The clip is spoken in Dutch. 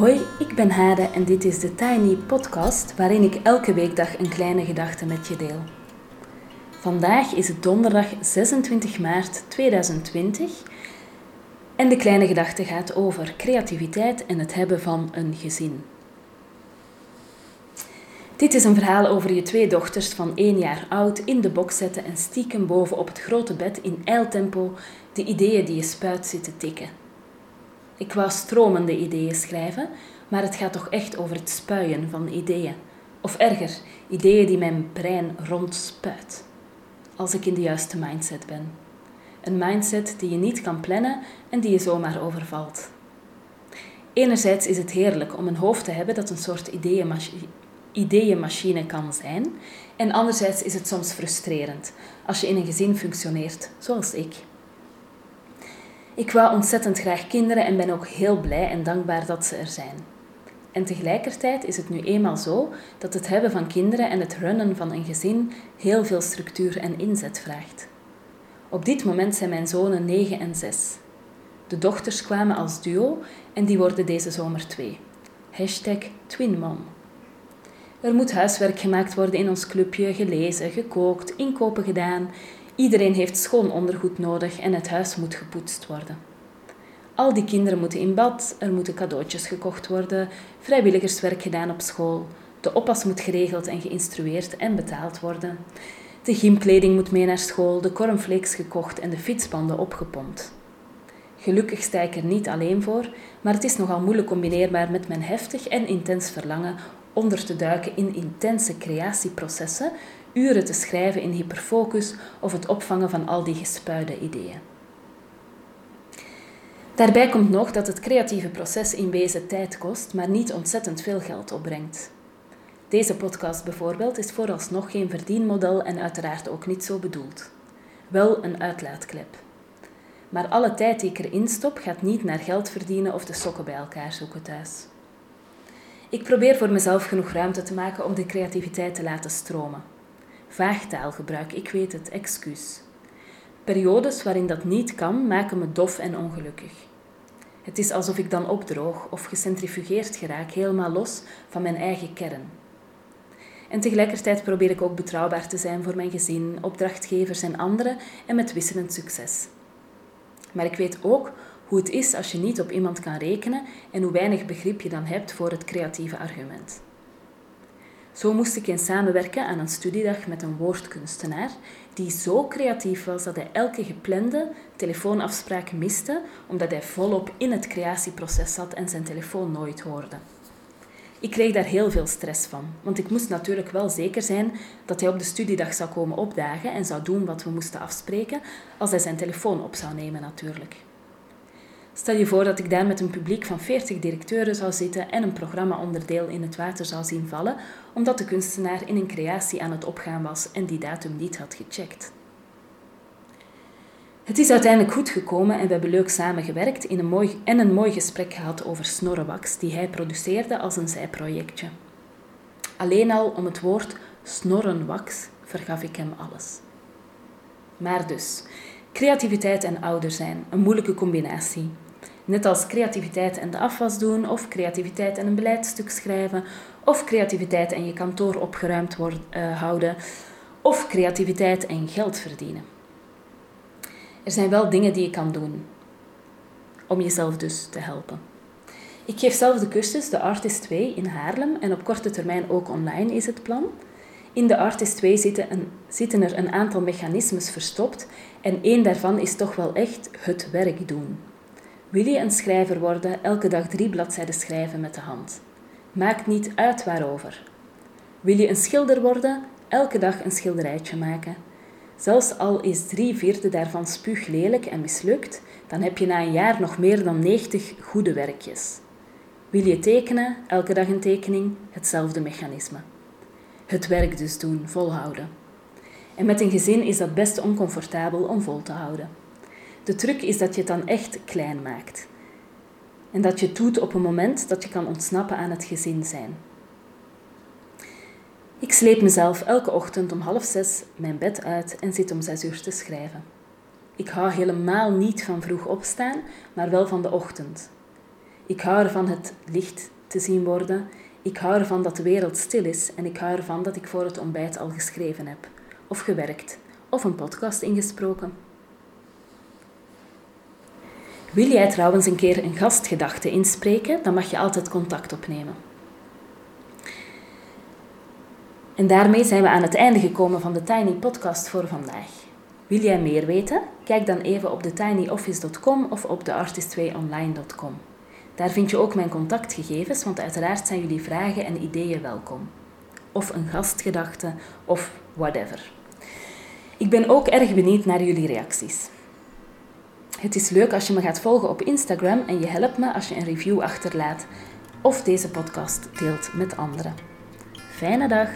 Hoi, ik ben Hade en dit is de Tiny Podcast waarin ik elke weekdag een kleine gedachte met je deel. Vandaag is het donderdag 26 maart 2020 en de kleine gedachte gaat over creativiteit en het hebben van een gezin. Dit is een verhaal over je twee dochters van één jaar oud in de box zetten en stiekem boven op het grote bed in eiltempo de ideeën die je spuit zitten tikken. Ik wou stromende ideeën schrijven, maar het gaat toch echt over het spuien van ideeën. Of erger, ideeën die mijn brein rondspuit. Als ik in de juiste mindset ben. Een mindset die je niet kan plannen en die je zomaar overvalt. Enerzijds is het heerlijk om een hoofd te hebben dat een soort ideeënmachine, ideeënmachine kan zijn. En anderzijds is het soms frustrerend als je in een gezin functioneert, zoals ik. Ik wou ontzettend graag kinderen en ben ook heel blij en dankbaar dat ze er zijn. En tegelijkertijd is het nu eenmaal zo dat het hebben van kinderen en het runnen van een gezin heel veel structuur en inzet vraagt. Op dit moment zijn mijn zonen 9 en 6. De dochters kwamen als duo en die worden deze zomer twee. Hashtag twinmom. Er moet huiswerk gemaakt worden in ons clubje, gelezen, gekookt, inkopen gedaan. Iedereen heeft schoon ondergoed nodig en het huis moet gepoetst worden. Al die kinderen moeten in bad, er moeten cadeautjes gekocht worden, vrijwilligerswerk gedaan op school. De oppas moet geregeld en geïnstrueerd en betaald worden. De gymkleding moet mee naar school, de cornflakes gekocht en de fietsbanden opgepompt. Gelukkig sta ik er niet alleen voor, maar het is nogal moeilijk combineerbaar met mijn heftig en intens verlangen onder te duiken in intense creatieprocessen, uren te schrijven in hyperfocus of het opvangen van al die gespuide ideeën. Daarbij komt nog dat het creatieve proces in wezen tijd kost, maar niet ontzettend veel geld opbrengt. Deze podcast bijvoorbeeld is vooralsnog geen verdienmodel en uiteraard ook niet zo bedoeld. Wel een uitlaatklep. Maar alle tijd die ik erin stop gaat niet naar geld verdienen of de sokken bij elkaar zoeken thuis. Ik probeer voor mezelf genoeg ruimte te maken om de creativiteit te laten stromen. Vaag taalgebruik, ik weet het, excuus. Periodes waarin dat niet kan, maken me dof en ongelukkig. Het is alsof ik dan opdroog of gecentrifugeerd geraak, helemaal los van mijn eigen kern. En tegelijkertijd probeer ik ook betrouwbaar te zijn voor mijn gezin, opdrachtgevers en anderen en met wisselend succes. Maar ik weet ook hoe het is als je niet op iemand kan rekenen en hoe weinig begrip je dan hebt voor het creatieve argument. Zo moest ik eens samenwerken aan een studiedag met een woordkunstenaar die zo creatief was dat hij elke geplande telefoonafspraak miste omdat hij volop in het creatieproces zat en zijn telefoon nooit hoorde. Ik kreeg daar heel veel stress van, want ik moest natuurlijk wel zeker zijn dat hij op de studiedag zou komen opdagen en zou doen wat we moesten afspreken, als hij zijn telefoon op zou nemen natuurlijk. Stel je voor dat ik daar met een publiek van 40 directeuren zou zitten en een programma-onderdeel in het water zou zien vallen, omdat de kunstenaar in een creatie aan het opgaan was en die datum niet had gecheckt. Het is uiteindelijk goed gekomen en we hebben leuk samengewerkt in een mooi, en een mooi gesprek gehad over snorrenwax die hij produceerde als een zijprojectje. Alleen al om het woord snorrenwax vergaf ik hem alles. Maar dus, creativiteit en ouder zijn, een moeilijke combinatie. Net als creativiteit en de afwas doen, of creativiteit en een beleidstuk schrijven, of creativiteit en je kantoor opgeruimd worden, uh, houden, of creativiteit en geld verdienen. Er zijn wel dingen die je kan doen om jezelf dus te helpen. Ik geef zelf de cursus De Artist 2 in Haarlem en op korte termijn ook online is het plan. In de Artist 2 zitten, een, zitten er een aantal mechanismes verstopt en één daarvan is toch wel echt het werk doen. Wil je een schrijver worden, elke dag drie bladzijden schrijven met de hand? Maakt niet uit waarover. Wil je een schilder worden, elke dag een schilderijtje maken. Zelfs al is drie vierde daarvan spuuglelijk en mislukt, dan heb je na een jaar nog meer dan 90 goede werkjes. Wil je tekenen, elke dag een tekening, hetzelfde mechanisme. Het werk dus doen, volhouden. En met een gezin is dat best oncomfortabel om vol te houden. De truc is dat je het dan echt klein maakt. En dat je het doet op een moment dat je kan ontsnappen aan het gezin zijn. Ik sleep mezelf elke ochtend om half zes mijn bed uit en zit om zes uur te schrijven. Ik hou helemaal niet van vroeg opstaan, maar wel van de ochtend. Ik hou ervan het licht te zien worden. Ik hou ervan dat de wereld stil is en ik hou ervan dat ik voor het ontbijt al geschreven heb, of gewerkt, of een podcast ingesproken. Wil jij trouwens een keer een gastgedachte inspreken, dan mag je altijd contact opnemen. En daarmee zijn we aan het einde gekomen van de Tiny Podcast voor vandaag. Wil jij meer weten? Kijk dan even op tinyoffice.com of op theartist2online.com. Daar vind je ook mijn contactgegevens, want uiteraard zijn jullie vragen en ideeën welkom. Of een gastgedachte, of whatever. Ik ben ook erg benieuwd naar jullie reacties. Het is leuk als je me gaat volgen op Instagram en je helpt me als je een review achterlaat of deze podcast deelt met anderen. Fijne dag!